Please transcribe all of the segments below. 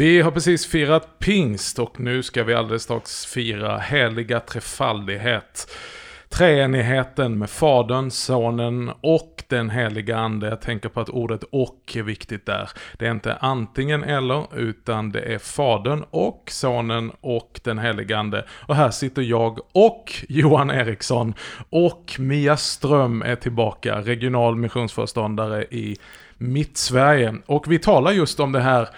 Vi har precis firat pingst och nu ska vi alldeles strax fira heliga trefaldighet. Treenigheten med Fadern, Sonen och den heliga Ande. Jag tänker på att ordet och är viktigt där. Det är inte antingen eller, utan det är Fadern och Sonen och den heliga Ande. Och här sitter jag och Johan Eriksson och Mia Ström är tillbaka, regional missionsföreståndare i Mittsverige. Och vi talar just om det här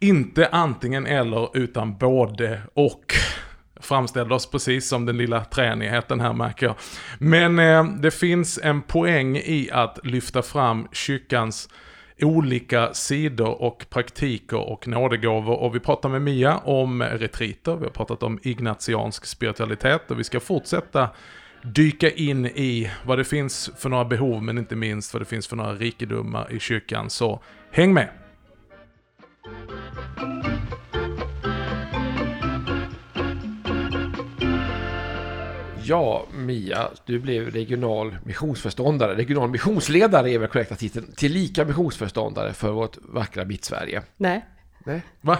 inte antingen eller utan både och. Framställde oss precis som den lilla tränigheten här märker jag. Men eh, det finns en poäng i att lyfta fram kyrkans olika sidor och praktiker och nådegåvor. Och vi pratar med Mia om retriter, vi har pratat om ignatiansk spiritualitet och vi ska fortsätta dyka in i vad det finns för några behov, men inte minst vad det finns för några rikedomar i kyrkan. Så häng med! Ja, Mia, du blev regional missionsförståndare. Regional missionsledare är väl korrekta titeln. Tillika missionsförståndare för vårt vackra Mittsverige. Nej, Nej, Va?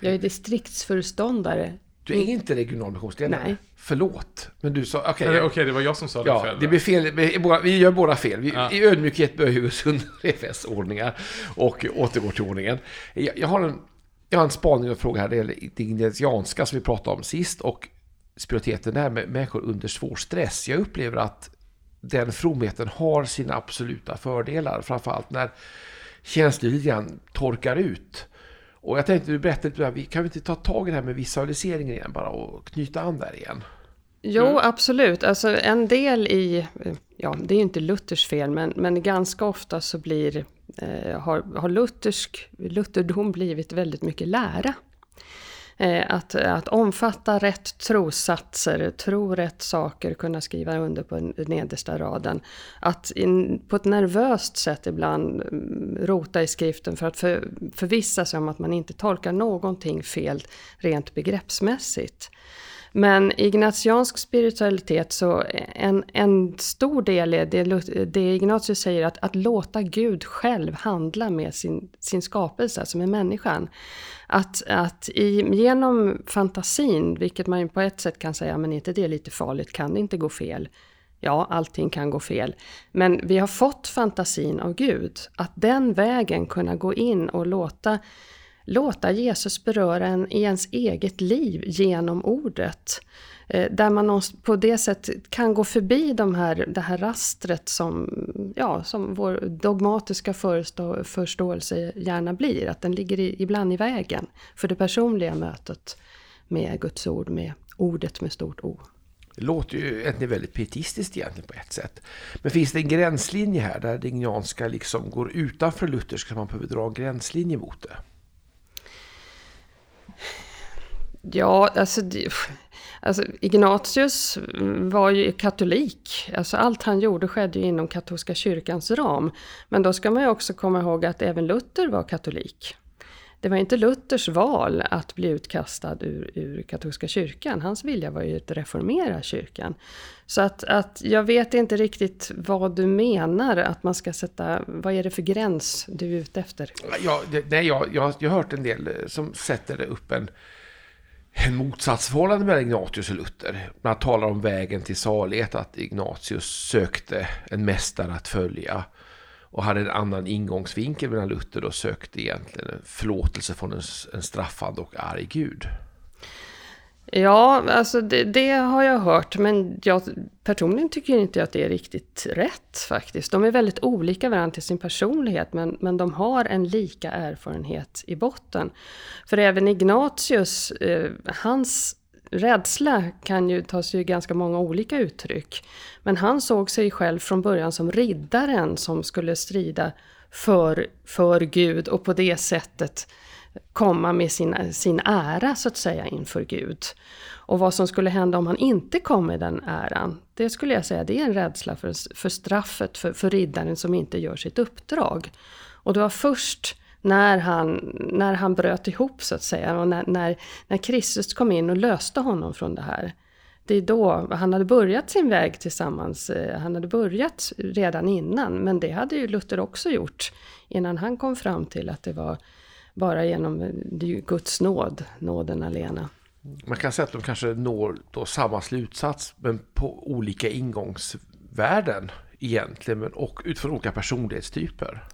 jag är distriktsföreståndare. Du är inte regional missionsledare. Nej. Förlåt. Men du sa, okej. Okej, okay, det var jag som sa det Ja, fel. det blir fel. Vi, båda- vi gör båda fel. Vi, Ja. I ödmjukhet böjer vi under ordningar och återgår till ordningen. Jag, jag, har en, jag har en spaning och fråga här. Det gäller det ignatianska som vi pratade om sist och spiritualiteten där med människor under svår stress. Jag upplever att den fromheten har sina absoluta fördelar. Framförallt när grann torkar ut. Och jag tänkte du berättade lite, vi kan vi inte ta tag i det här med visualiseringen igen bara och knyta an där igen? Jo, absolut. Alltså en del i, ja det är ju inte Luthers fel, men, men ganska ofta så blir, eh, har, har luthersk, lutherdom blivit väldigt mycket lära. Eh, att, att omfatta rätt trossatser, tro rätt saker, kunna skriva under på nedersta raden. Att in, på ett nervöst sätt ibland mm, rota i skriften för att för, förvissa sig om att man inte tolkar någonting fel rent begreppsmässigt. Men ignatiansk spiritualitet, så en, en stor del är det, det Ignatius säger, att, att låta Gud själv handla med sin, sin skapelse, alltså med människan. Att, att i, genom fantasin, vilket man ju på ett sätt kan säga, men inte det är lite farligt, kan det inte gå fel? Ja, allting kan gå fel. Men vi har fått fantasin av Gud, att den vägen kunna gå in och låta låta Jesus beröra en i ens eget liv genom ordet. Eh, där man på det sättet kan gå förbi de här, det här rastret som, ja, som vår dogmatiska förstå, förståelse gärna blir. Att den ligger i, ibland i vägen för det personliga mötet med Guds ord, med ordet med stort O. Det låter ju egentligen väldigt pietistiskt egentligen på ett sätt. Men finns det en gränslinje här där det ignatianska liksom går utanför lutherska så man behöver dra en gränslinje mot det? Ja, alltså, alltså Ignatius var ju katolik. Alltså allt han gjorde skedde ju inom katolska kyrkans ram. Men då ska man ju också komma ihåg att även Luther var katolik. Det var inte Luthers val att bli utkastad ur, ur katolska kyrkan. Hans vilja var ju att reformera kyrkan. Så att, att jag vet inte riktigt vad du menar att man ska sätta, vad är det för gräns du är ute efter? Ja, det, nej, jag, jag, jag har hört en del eh, som sätter upp en, en motsatsförhållande mellan Ignatius och Luther. Man talar om vägen till salighet, att Ignatius sökte en mästare att följa och hade en annan ingångsvinkel medan Luther då sökte egentligen en förlåtelse från en, en straffande och arg Gud. Ja, alltså det, det har jag hört, men jag personligen tycker inte att det är riktigt rätt faktiskt. De är väldigt olika varandra till sin personlighet, men, men de har en lika erfarenhet i botten. För även Ignatius, eh, hans rädsla kan ju ta sig ganska många olika uttryck. Men han såg sig själv från början som riddaren som skulle strida för, för Gud och på det sättet komma med sin, sin ära så att säga inför Gud. Och vad som skulle hända om han inte kom med den äran, det skulle jag säga det är en rädsla för, för straffet för, för riddaren som inte gör sitt uppdrag. Och det var först när han, när han bröt ihop så att säga och när, när, när Kristus kom in och löste honom från det här. Det är då han hade börjat sin väg tillsammans. Eh, han hade börjat redan innan, men det hade ju Luther också gjort innan han kom fram till att det var bara genom eh, Guds nåd, nåden alena. Man kan säga att de kanske når då samma slutsats men på olika ingångsvärden egentligen men, och utifrån olika personlighetstyper.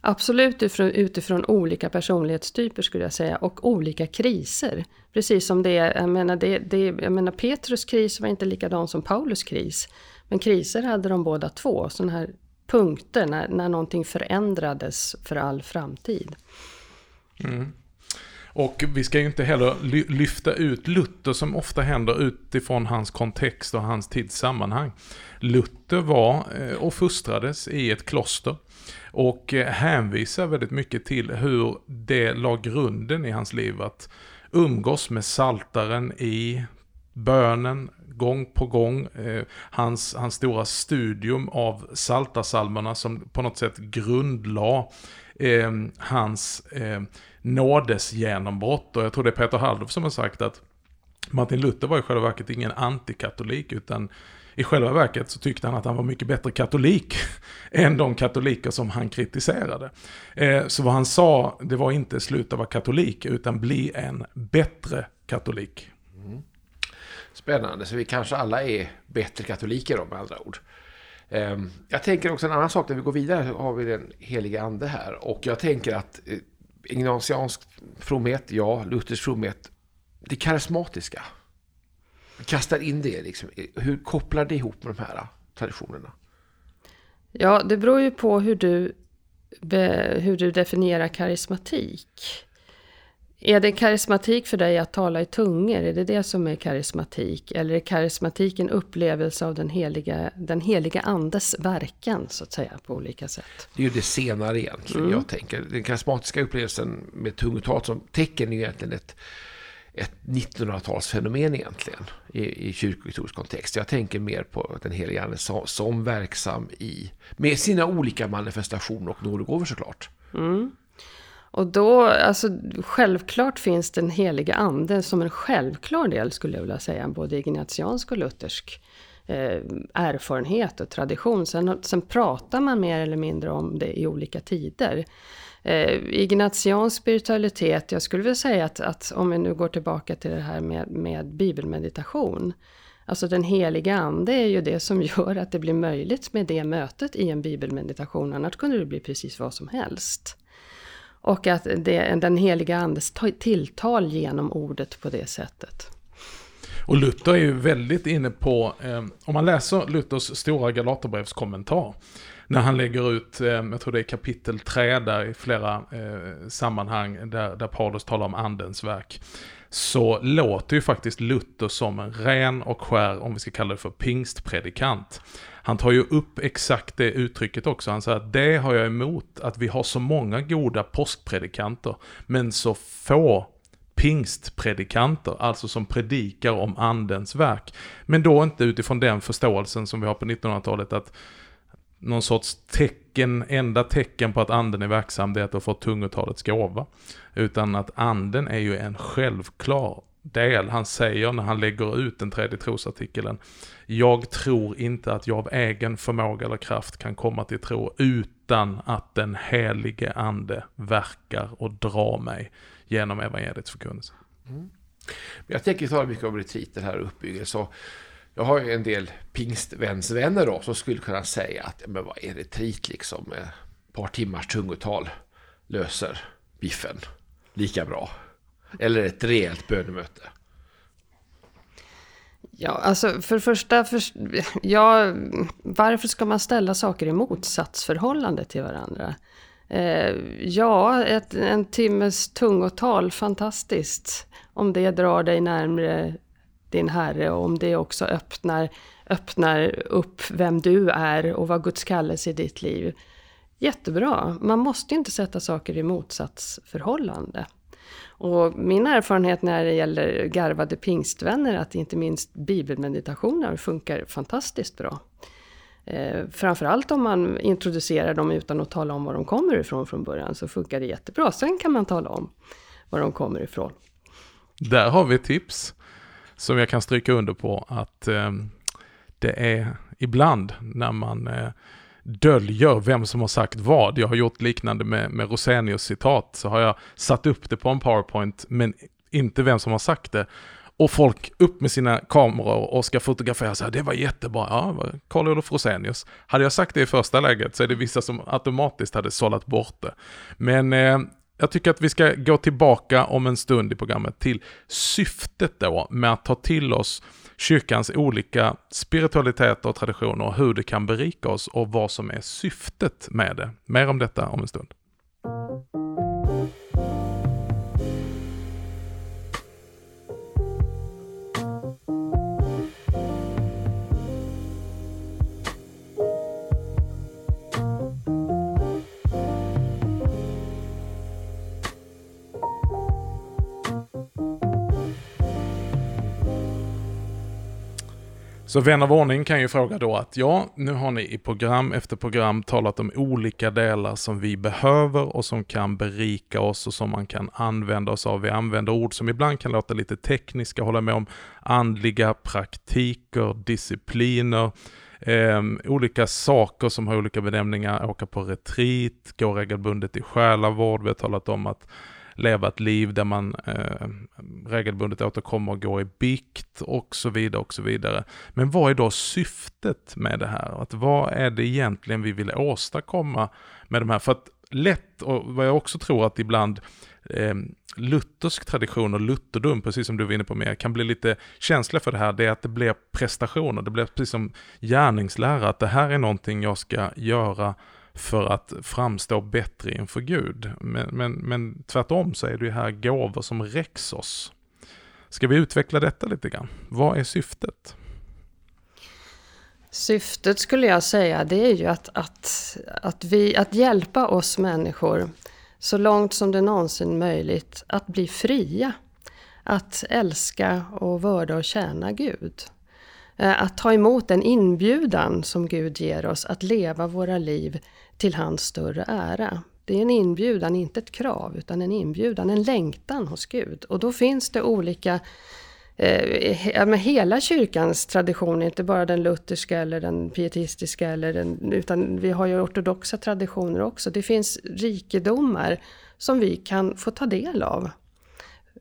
Absolut utifrån, utifrån olika personlighetstyper skulle jag säga och olika kriser. Precis som det är, jag menar, det, det, jag menar Petrus kris var inte likadan som Paulus kris. Men kriser hade de båda två, sådana här punkter när, när någonting förändrades för all framtid. Mm. Och vi ska ju inte heller lyfta ut Luther som ofta händer utifrån hans kontext och hans tidssammanhang. Luther var eh, och fostrades i ett kloster och eh, hänvisar väldigt mycket till hur det la grunden i hans liv att umgås med saltaren i bönen gång på gång. Eh, hans, hans stora studium av saltasalmerna som på något sätt grundlade eh, hans eh, nådesgenombrott. Och jag tror det är Peter Halldorf som har sagt att Martin Luther var i själva verket ingen antikatolik utan i själva verket så tyckte han att han var mycket bättre katolik än de katoliker som han kritiserade. Eh, så vad han sa, det var inte sluta vara katolik, utan bli en bättre katolik. Mm. Spännande, så vi kanske alla är bättre katoliker då med andra ord. Ehm, jag tänker också en annan sak, när vi går vidare har vi den heliga ande här. Och jag tänker att eh, ignatiansk fromhet, ja, Luthers fromhet, det karismatiska. Kastar in det liksom. Hur kopplar det ihop med de här traditionerna? Ja, det beror ju på hur du, hur du definierar karismatik. Är det karismatik för dig att tala i tungor? Är det det som är karismatik? Eller är karismatik en upplevelse av den heliga, den heliga andes verkan, så att säga, på olika sätt? Det är ju det senare egentligen, mm. jag tänker. Den karismatiska upplevelsen med tungotal som tecken är egentligen ett, ett 1900-talsfenomen egentligen i, i kyrkohistorisk kontext. Jag tänker mer på den heliga ande som, som verksam i, med sina olika manifestationer och nådegåvor såklart. Mm. Och då, alltså självklart finns den heliga anden som en självklar del skulle jag vilja säga, både ignatiansk och luthersk eh, erfarenhet och tradition. Sen, sen pratar man mer eller mindre om det i olika tider. Eh, ignatiansk spiritualitet, jag skulle vilja säga att, att, om vi nu går tillbaka till det här med, med bibelmeditation. Alltså den heliga ande är ju det som gör att det blir möjligt med det mötet i en bibelmeditation. Annars kunde det bli precis vad som helst. Och att det, den heliga andes tilltal genom ordet på det sättet. Och Luther är ju väldigt inne på, eh, om man läser Luthers stora Galaterbrevskommentar, när han lägger ut, eh, jag tror det är kapitel 3 där i flera eh, sammanhang där, där Paulus talar om andens verk, så låter ju faktiskt Luther som en ren och skär, om vi ska kalla det för pingstpredikant. Han tar ju upp exakt det uttrycket också. Han säger att det har jag emot, att vi har så många goda påskpredikanter, men så få pingstpredikanter, alltså som predikar om andens verk. Men då inte utifrån den förståelsen som vi har på 1900-talet att någon sorts tecken, enda tecken på att anden är verksam, det är att du har fått tungotalets gåva. Utan att anden är ju en självklar del. Han säger när han lägger ut den tredje trosartikeln, jag tror inte att jag av egen förmåga eller kraft kan komma till tro utan att den helige ande verkar och drar mig genom evangeliets förkunnelse. Mm. Jag tänker tala mycket om retriter här och uppbyggelse. Jag har ju en del pingstvänsvänner då som skulle kunna säga att men vad är retreat liksom? Ett par timmars tungotal löser biffen lika bra. Eller ett rejält bönemöte. Ja, alltså för det första, för, ja, varför ska man ställa saker i motsatsförhållande till varandra? Eh, ja, ett, en timmes tungotal, fantastiskt. Om det drar dig närmre din Herre och om det också öppnar, öppnar upp vem du är och vad Guds kallelse i ditt liv. Jättebra. Man måste inte sätta saker i motsatsförhållande. Och min erfarenhet när det gäller garvade pingstvänner är att inte minst bibelmeditationer funkar fantastiskt bra. Eh, framförallt om man introducerar dem utan att tala om var de kommer ifrån från början så funkar det jättebra. Sen kan man tala om var de kommer ifrån. Där har vi ett tips som jag kan stryka under på att eh, det är ibland när man eh, döljer vem som har sagt vad. Jag har gjort liknande med, med Rosenius citat, så har jag satt upp det på en powerpoint, men inte vem som har sagt det. Och folk upp med sina kameror och ska fotografera så här, det var jättebra, ja, Carl Olof Rosenius. Hade jag sagt det i första läget så är det vissa som automatiskt hade sållat bort det. Men eh, jag tycker att vi ska gå tillbaka om en stund i programmet till syftet då med att ta till oss kyrkans olika spiritualiteter och traditioner och hur det kan berika oss och vad som är syftet med det. Mer om detta om en stund. Så vän av ordning kan ju fråga då att ja, nu har ni i program efter program talat om olika delar som vi behöver och som kan berika oss och som man kan använda oss av. Vi använder ord som ibland kan låta lite tekniska, hålla med om andliga praktiker, discipliner, eh, olika saker som har olika benämningar, åka på retreat, gå regelbundet i själavård, vi har talat om att leva ett liv där man eh, regelbundet återkommer och går i bikt och så vidare och så vidare. Men vad är då syftet med det här? Att vad är det egentligen vi vill åstadkomma med de här? För att lätt, och vad jag också tror att ibland eh, luthersk tradition och lutherdom, precis som du var inne på mer, kan bli lite känsliga för det här, det är att det blir prestationer, det blir precis som gärningslära, att det här är någonting jag ska göra för att framstå bättre inför Gud. Men, men, men tvärtom så är det ju här gåvor som räcks oss. Ska vi utveckla detta lite grann? Vad är syftet? Syftet skulle jag säga det är ju att, att, att, vi, att hjälpa oss människor så långt som det någonsin möjligt att bli fria. Att älska och vörda och tjäna Gud. Eh, att ta emot den inbjudan som Gud ger oss att leva våra liv till hans större ära. Det är en inbjudan, inte ett krav, utan en inbjudan, en längtan hos Gud. Och då finns det olika eh, med hela kyrkans tradition, inte bara den lutherska eller den pietistiska, eller den, utan vi har ju ortodoxa traditioner också. Det finns rikedomar som vi kan få ta del av.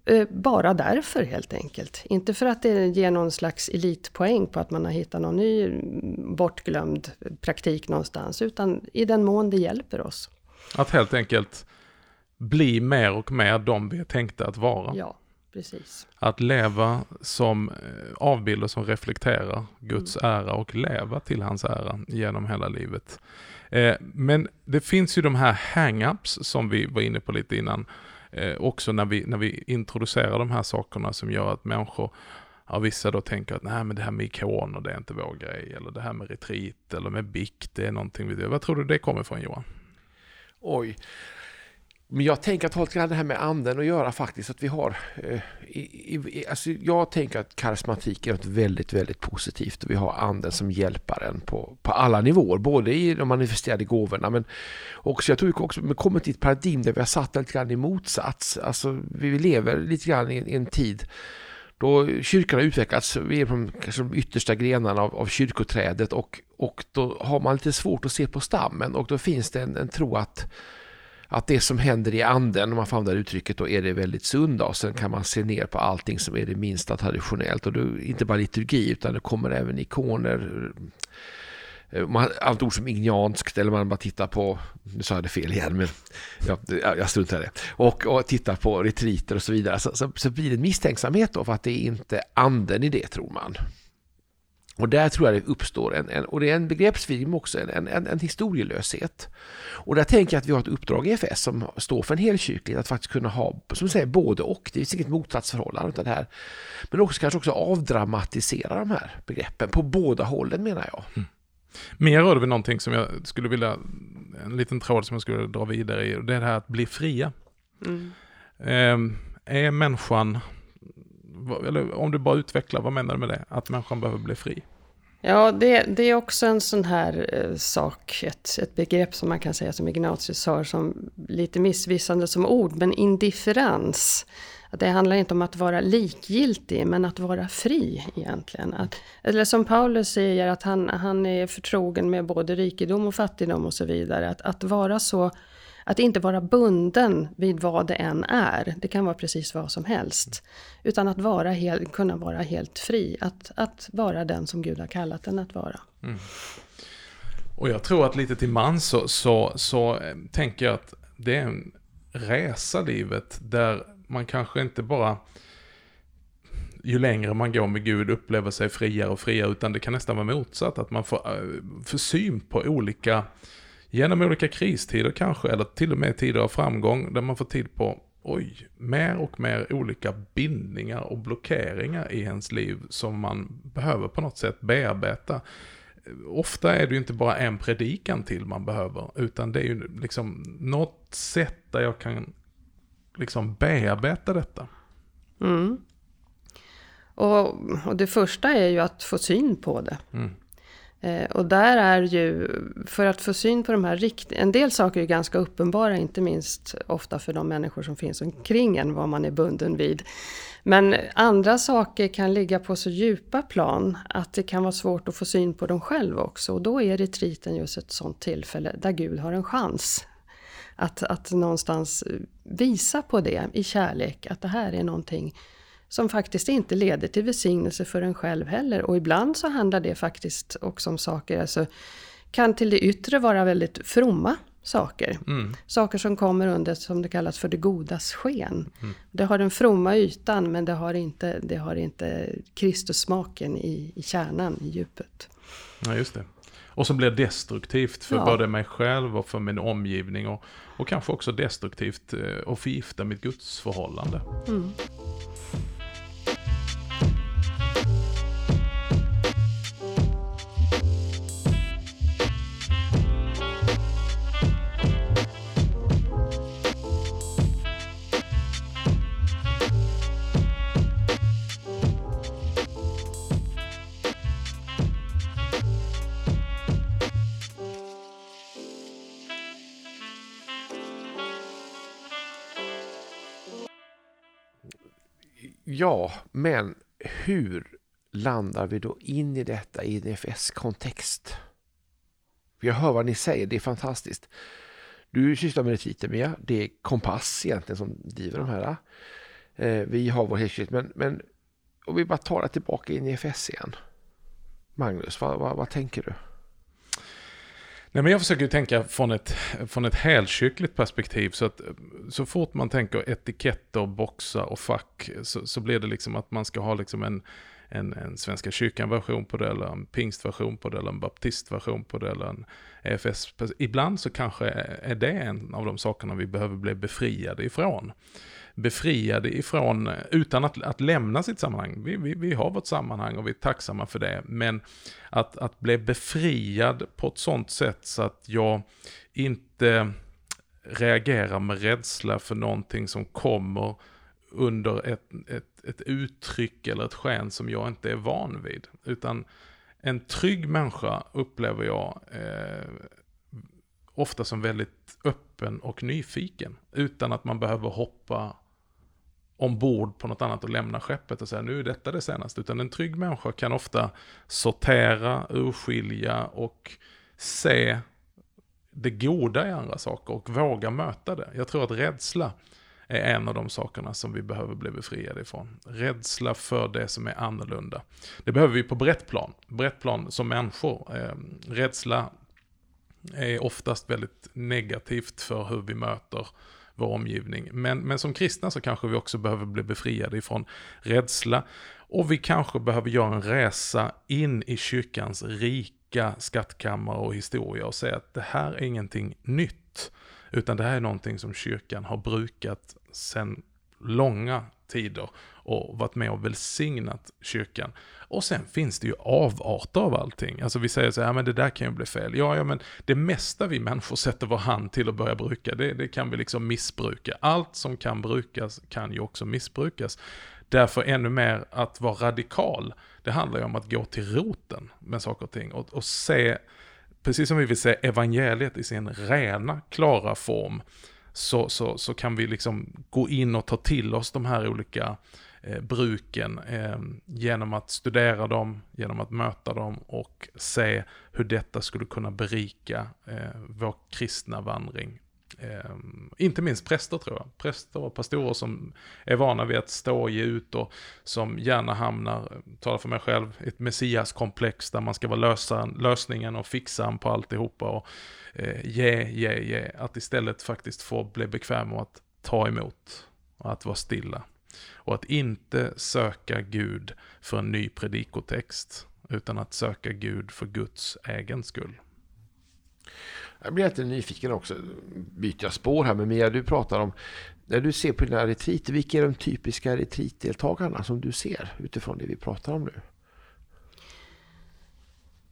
Eh, bara därför helt enkelt. Inte för att det ger någon slags elitpoäng på att man har hittat någon ny mm, bortglömd praktik någonstans, utan i den mån det hjälper oss. Att helt enkelt bli mer och mer de vi är tänkta att vara. Ja, precis. Att leva som eh, avbilder som reflekterar Guds mm. ära och leva till hans ära genom hela livet. Eh, men det finns ju de här hang-ups som vi var inne på lite innan eh, också när vi, när vi introducerar de här sakerna som gör att människor Ja, vissa då tänker att nej men det här med ikoner det är inte vår grej. Eller det här med retreat eller med bikt det är någonting vi gör. Vad tror du det kommer ifrån Johan? Oj, men jag tänker att ha lite grann det här med anden att göra faktiskt. Att vi har, eh, i, i, alltså jag tänker att karismatik är något väldigt, väldigt positivt. Och vi har anden som hjälparen på, på alla nivåer. Både i de manifesterade gåvorna men också, jag tror vi också kommer till ett paradigm där vi har satt lite grann i motsats. Alltså vi lever lite grann i, i en tid då kyrkan har utvecklats, vi är på de, kanske de yttersta grenarna av, av kyrkoträdet och, och då har man lite svårt att se på stammen och då finns det en, en tro att att det som händer i anden, om man får använda uttrycket, då är det väldigt sunda och sen kan man se ner på allting som är det minsta traditionellt och då inte bara liturgi utan det kommer även ikoner eh, man, allt ord som ignanskt eller man bara tittar på, nu sa jag det fel igen men jag, jag struntar i det. Och, och tittar på retriter och så vidare så, så, så blir det en misstänksamhet då för att det är inte anden i det tror man. Och där tror jag det uppstår en, en och det är en begreppsförvirring också, en, en, en historielöshet. Och där tänker jag att vi har ett uppdrag i FS som står för en helkyrklighet, att faktiskt kunna ha, som säger, både och. Det finns inget motsatsförhållande utan det här. Men också kanske också avdramatisera de här begreppen på båda hållen menar jag. Mm. Mer rör det väl någonting som jag skulle vilja, en liten tråd som jag skulle dra vidare i, det är det här att bli fria. Mm. Eh, är människan eller om du bara utvecklar, vad menar du med det? Att människan behöver bli fri? Ja, det, det, är också en sån här eh, sak, ett, ett begrepp som man kan säga som Ignatius har som lite missvisande som ord, men indifferens. Att det handlar inte om att vara likgiltig, men att vara fri egentligen. Att, eller som Paulus säger, att han, han är förtrogen med både rikedom och fattigdom och så vidare. Att, att vara så att inte vara bunden vid vad det än är. Det kan vara precis vad som helst. Utan att vara hel, kunna vara helt fri. Att, att vara den som Gud har kallat den att vara. Mm. Och jag tror att lite till man så, så, så eh, tänker jag att det är en resa livet där man kanske inte bara ju längre man går med Gud upplever sig friare och friare, utan det kan nästan vara motsatt, att man får, eh, får syn på olika genom olika kristider kanske, eller till och med tider av framgång, där man får tid på, oj, mer och mer olika bindningar och blockeringar i ens liv som man behöver på något sätt bearbeta. Ofta är det ju inte bara en predikan till man behöver, utan det är ju liksom något sätt där jag kan liksom bearbeta detta. Mm. Och, och, det första är ju att få syn på det. Mm. Eh, och där är ju, för att få syn på de här riktiga, en del saker är ganska uppenbara, inte minst ofta för de människor som finns omkring en, vad man är bunden vid. Men andra saker kan ligga på så djupa plan att det kan vara svårt att få syn på dem själv också. Och då är retriten just ett sånt tillfälle där Gud har en chans att, att någonstans visa på det i kärlek, att det här är någonting som faktiskt inte leder till välsignelse för en själv heller. Och ibland så handlar det faktiskt också om saker, alltså kan till det yttre vara väldigt fromma saker. Mm. Saker som kommer under, som det kallas för det godas sken. Mm. Det har den fromma ytan men det har inte, det har inte Kristussmaken i, i kärnan, i djupet. Ja, just det. Och som blir destruktivt för ja. både mig själv och för min omgivning. Och, och kanske också destruktivt eh, och förgifta mitt gudsförhållande. Mm. Men hur landar vi då in i detta i en FS-kontext? Jag hör vad ni säger, det är fantastiskt. Du sysslar med Retitemia, det är Kompass egentligen som driver de här. Eh, vi har vår helkyrka, men, men om vi bara tar det tillbaka in i FS igen. Magnus, vad, vad, vad tänker du? Nej, men jag försöker tänka från ett, från ett helkyrkligt perspektiv. Så att eh, så fort man tänker etiketter, boxar och fack så, så blir det liksom att man ska ha liksom en, en, en Svenska kyrkan-version på det, eller en pingstversion på det, eller en baptistversion på det, eller en EFS. Ibland så kanske är det en av de sakerna vi behöver bli befriade ifrån befriade ifrån, utan att, att lämna sitt sammanhang. Vi, vi, vi har vårt sammanhang och vi är tacksamma för det. Men att, att bli befriad på ett sånt sätt så att jag inte reagerar med rädsla för någonting som kommer under ett, ett, ett uttryck eller ett sken som jag inte är van vid. Utan en trygg människa upplever jag eh, ofta som väldigt öppen och nyfiken. Utan att man behöver hoppa ombord på något annat och lämna skeppet och säga nu är detta det senaste. Utan en trygg människa kan ofta sortera, urskilja och se det goda i andra saker och våga möta det. Jag tror att rädsla är en av de sakerna som vi behöver bli befriade ifrån. Rädsla för det som är annorlunda. Det behöver vi på brett plan. Brett plan som människor. Eh, rädsla är oftast väldigt negativt för hur vi möter vår omgivning. Men, men som kristna så kanske vi också behöver bli befriade ifrån rädsla. Och vi kanske behöver göra en resa in i kyrkans rika skattkammare och historia och säga att det här är ingenting nytt. Utan det här är någonting som kyrkan har brukat sedan långa tider och varit med och välsignat kyrkan. Och sen finns det ju avarter av allting. Alltså vi säger så här, ja, men det där kan ju bli fel. Ja, ja, men det mesta vi människor sätter vår hand till att börja bruka, det, det kan vi liksom missbruka. Allt som kan brukas kan ju också missbrukas. Därför ännu mer att vara radikal, det handlar ju om att gå till roten med saker och ting och, och se, precis som vi vill se evangeliet i sin rena, klara form, så, så, så kan vi liksom gå in och ta till oss de här olika eh, bruken eh, genom att studera dem, genom att möta dem och se hur detta skulle kunna berika eh, vår kristna vandring. Eh, inte minst präster tror jag. Präster och pastorer som är vana vid att stå och ge ut och som gärna hamnar, talar för mig själv, i ett messiaskomplex där man ska vara lösaren, lösningen och fixaren på alltihopa och eh, ge, ge, ge. Att istället faktiskt få bli bekväm och att ta emot och att vara stilla. Och att inte söka Gud för en ny predikotext, utan att söka Gud för Guds egen skull. Jag blir lite nyfiken också, byter jag spår här, men Mia, du pratar om, när du ser på dina retreat, vilka är de typiska retreatdeltagarna som du ser utifrån det vi pratar om nu?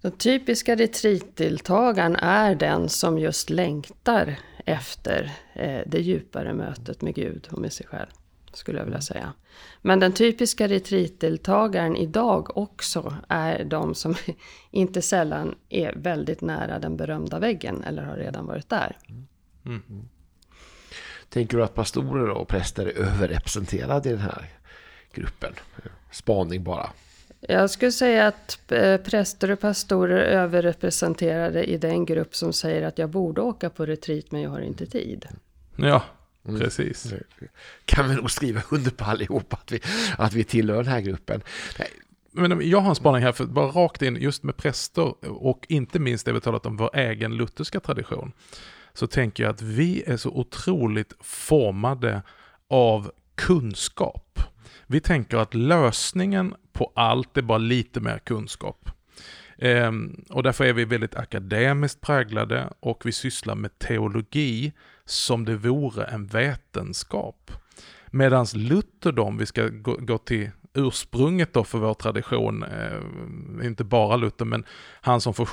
Den typiska retreatdeltagaren är den som just längtar efter eh, det djupare mötet med Gud och med sig själv skulle jag vilja säga. Men den typiska retreatdeltagaren idag också är de som inte sällan är väldigt nära den berömda väggen eller har redan varit där. Mm. Mm. Tänker du att pastorer och präster är överrepresenterade i den här gruppen? Spaning bara. Jag skulle säga att eh, präster och pastorer är överrepresenterade i den grupp som säger att jag borde åka på retreat men jag har inte tid. Ja, Mm. Precis. Kan vi nog skriva under på allihop att vi, att vi tillhör den här gruppen. Men jag har en spaning här, för bara rakt in just med präster och inte minst det vi talat om vår egen lutherska tradition. Så tänker jag att vi är så otroligt formade av kunskap. Vi tänker att lösningen på allt är bara lite mer kunskap. Ehm, och därför är vi väldigt akademiskt präglade och vi sysslar med teologi som det vore en vetenskap. Medan Luther då, om vi ska gå, gå till ursprunget då för vår tradition, eh, inte bara Luther, men han som får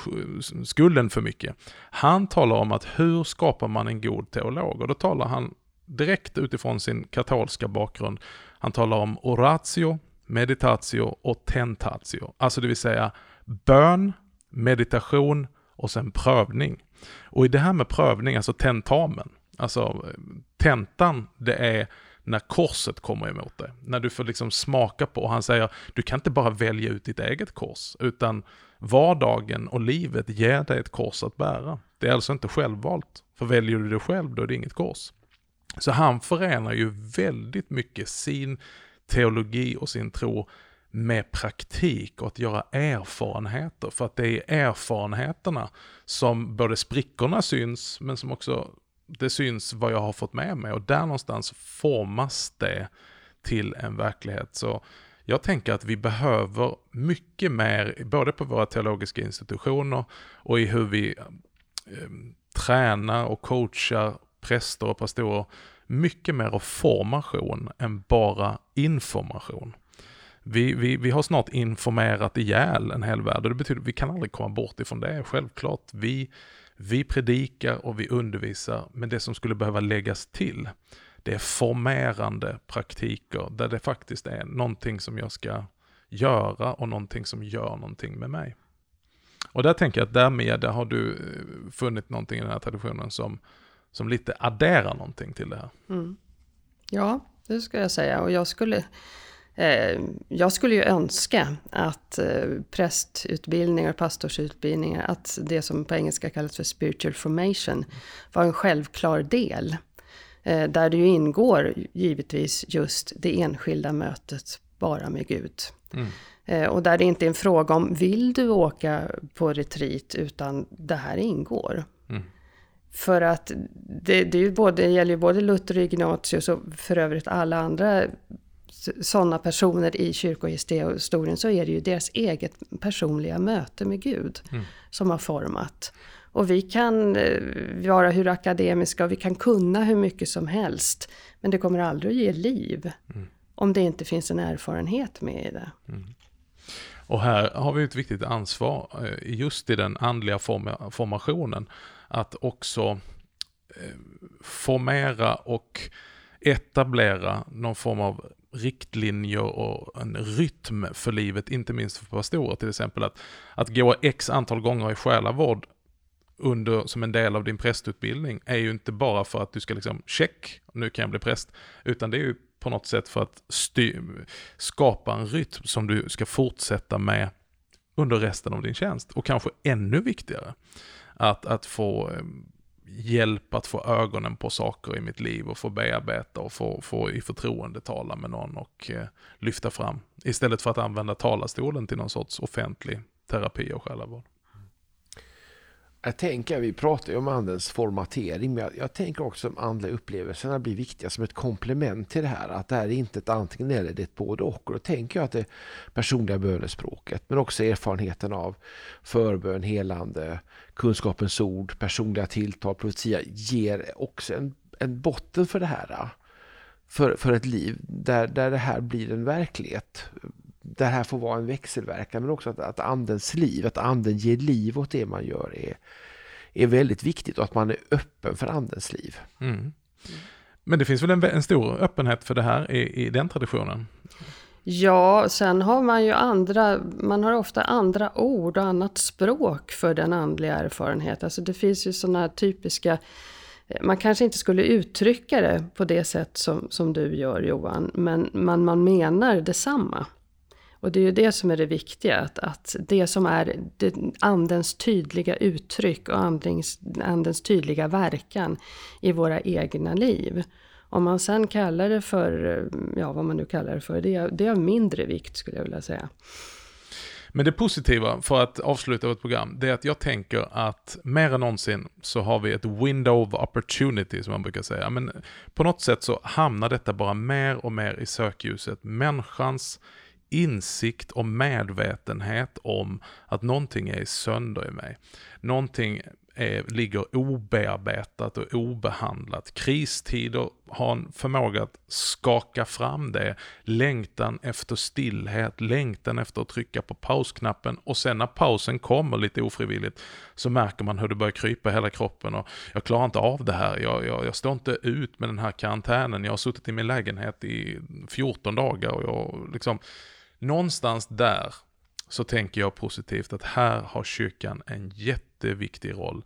skulden för mycket. Han talar om att hur skapar man en god teolog? Och då talar han direkt utifrån sin katolska bakgrund. Han talar om oratio, meditatio och tentatio. Alltså det vill säga bön, meditation och sen prövning. Och i det här med prövning, alltså tentamen, Alltså tentan, det är när korset kommer emot dig. När du får liksom smaka på, och han säger, du kan inte bara välja ut ditt eget kors, utan vardagen och livet ger dig ett kors att bära. Det är alltså inte självvalt, för väljer du det själv då är det inget kors. Så han förenar ju väldigt mycket sin teologi och sin tro med praktik och att göra erfarenheter. För att det är erfarenheterna som både sprickorna syns, men som också det syns vad jag har fått med mig och där någonstans formas det till en verklighet. Så jag tänker att vi behöver mycket mer, både på våra teologiska institutioner och i hur vi eh, tränar och coachar präster och pastorer, mycket mer av formation än bara information. Vi, vi, vi har snart informerat ihjäl en hel värld och det betyder att vi kan aldrig komma bort ifrån det, självklart. Vi vi predikar och vi undervisar, men det som skulle behöva läggas till, det är formerande praktiker där det faktiskt är någonting som jag ska göra och någonting som gör någonting med mig. Och där tänker jag att därmed där har du eh, funnit någonting i den här traditionen som, som lite adderar någonting till det här. Mm. Ja, det ska jag säga. Och jag skulle jag skulle ju önska att eh, prästutbildningar, pastorsutbildningar, att det som på engelska kallas för spiritual formation var en självklar del. Eh, där det ju ingår givetvis just det enskilda mötet bara med Gud. Mm. Och där det inte är en fråga om vill du åka på retreat utan det här ingår. Mm. För att det, det, är både, det gäller ju både Luther och Ignatius och för övrigt alla andra sådana personer i kyrkohistorien så är det ju deras eget personliga möte med Gud mm. som har format. Och vi kan eh, vara hur akademiska och vi kan kunna hur mycket som helst. Men det kommer aldrig att ge liv. Mm. Om det inte finns en erfarenhet med i det. Mm. Och här har vi ett viktigt ansvar eh, just i den andliga formationen. Att också eh, formera och etablera någon form av riktlinjer och en rytm för livet, inte minst för pastorer till exempel. Att, att gå x antal gånger i själavård under, som en del av din prästutbildning är ju inte bara för att du ska liksom, check, nu kan jag bli präst, utan det är ju på något sätt för att sty, skapa en rytm som du ska fortsätta med under resten av din tjänst. Och kanske ännu viktigare, att, att få eh, hjälp att få ögonen på saker i mitt liv och få bearbeta och få, få i förtroende tala med någon och eh, lyfta fram. Istället för att använda talarstolen till någon sorts offentlig terapi och själavård. Jag tänker, vi pratar ju om andens formatering, men jag, jag tänker också om andliga upplevelserna blir viktiga som ett komplement till det här. Att det här är inte ett antingen eller, det är ett både och. Och då tänker jag att det personliga bönespråket, men också erfarenheten av förbön, helande, kunskapens ord, personliga tilltal, profetia ger också en, en botten för det här. För, för ett liv där, där det här blir en verklighet det här får vara en växelverkan men också att, att andens liv, att anden ger liv åt det man gör är, är väldigt viktigt och att man är öppen för andens liv. Mm. Men det finns väl en, en, stor öppenhet för det här i, i den traditionen? Ja, sen har man ju andra, man har ofta andra ord och annat språk för den andliga erfarenheten. Alltså det finns ju sådana här typiska man kanske inte skulle uttrycka det på det sätt som, som du gör Johan, men man, man menar detsamma. Och det är ju det som är det viktiga, att, att det som är det, andens tydliga uttryck och andens, andens tydliga verkan i våra egna liv. Om man sen kallar det för, ja vad man nu kallar det för, det är, det är av mindre vikt skulle jag vilja säga. Men det positiva, för att avsluta vårt program, det är att jag tänker att mer än någonsin så har vi ett window of opportunity som man brukar säga. Men på något sätt så hamnar detta bara mer och mer i sökljuset. Människans insikt och medvetenhet om att någonting är sönder i mig. Någonting är, ligger obearbetat och obehandlat. Kristider har en förmåga att skaka fram det. Längtan efter stillhet, längtan efter att trycka på pausknappen och sen när pausen kommer lite ofrivilligt så märker man hur det börjar krypa i hela kroppen och jag klarar inte av det här. Jag, jag, jag står inte ut med den här karantänen. Jag har suttit i min lägenhet i 14 dagar och jag liksom någonstans där så tänker jag positivt att här har kyrkan en jätteviktig roll.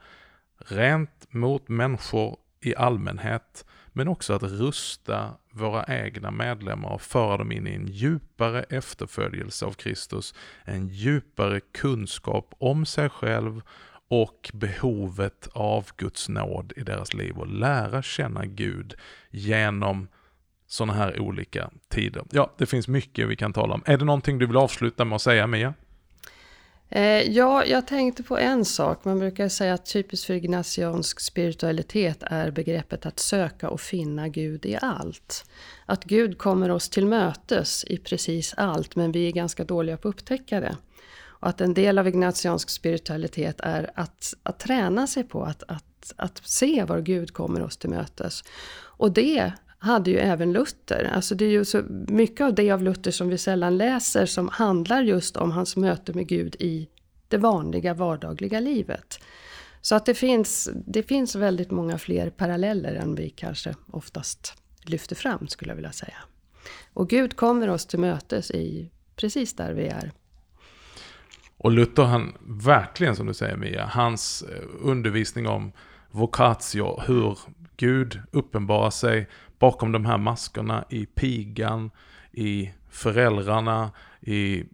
Rent mot människor i allmänhet, men också att rusta våra egna medlemmar och föra dem in i en djupare efterföljelse av Kristus, en djupare kunskap om sig själv och behovet av Guds nåd i deras liv och lära känna Gud genom sådana här olika tider. Ja, det finns mycket vi kan tala om. Är det någonting du vill avsluta med att säga, Mia? Eh, ja, jag tänkte på en sak. Man brukar säga att typiskt för ignatiansk spiritualitet är begreppet att söka och finna Gud i allt. Att Gud kommer oss till mötes i precis allt, men vi är ganska dåliga på att upptäcka det. Och att en del av ignatiansk spiritualitet är att, att träna sig på att, att, att se var Gud kommer oss till mötes. Och det hade ju även Luther. Alltså det är ju så mycket av det av Luther som vi sällan läser som handlar just om hans möte med Gud i det vanliga vardagliga livet. Så att det finns, det finns väldigt många fler paralleller än vi kanske oftast lyfter fram skulle jag vilja säga. Och Gud kommer oss till mötes i precis där vi är. Och Luther, han, verkligen som du säger Mia, hans eh, undervisning om vocatio, hur Gud uppenbarar sig bakom de här maskerna i pigan, i föräldrarna, i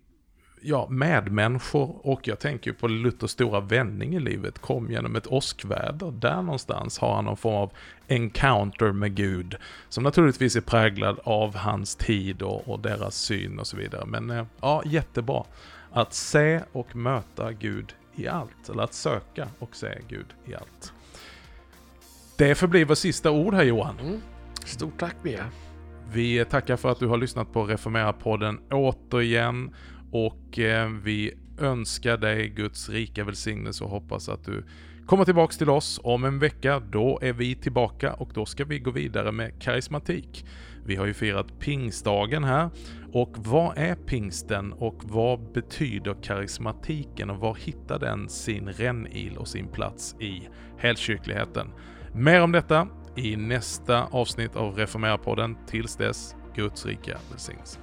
ja, medmänniskor och jag tänker på Luthers stora vändning i livet kom genom ett åskväder. Där någonstans har han någon form av encounter med Gud som naturligtvis är präglad av hans tid och, och deras syn och så vidare. Men eh, ja, jättebra. Att se och möta Gud i allt, eller att söka och se Gud i allt. Det förblir vårt sista ord här Johan. Mm. Stort tack Mia. Vi tackar för att du har lyssnat på Reformera-podden återigen och eh, vi önskar dig Guds rika välsignelse och hoppas att du kommer tillbaks till oss om en vecka. Då är vi tillbaka och då ska vi gå vidare med karismatik. Vi har ju firat pingstdagen här och vad är pingsten och vad betyder karismatiken och var hittar den sin rännil och sin plats i helkyrkligheten? Mer om detta i nästa avsnitt av Reformera-podden. Tills dess, Guds rika välsignelse.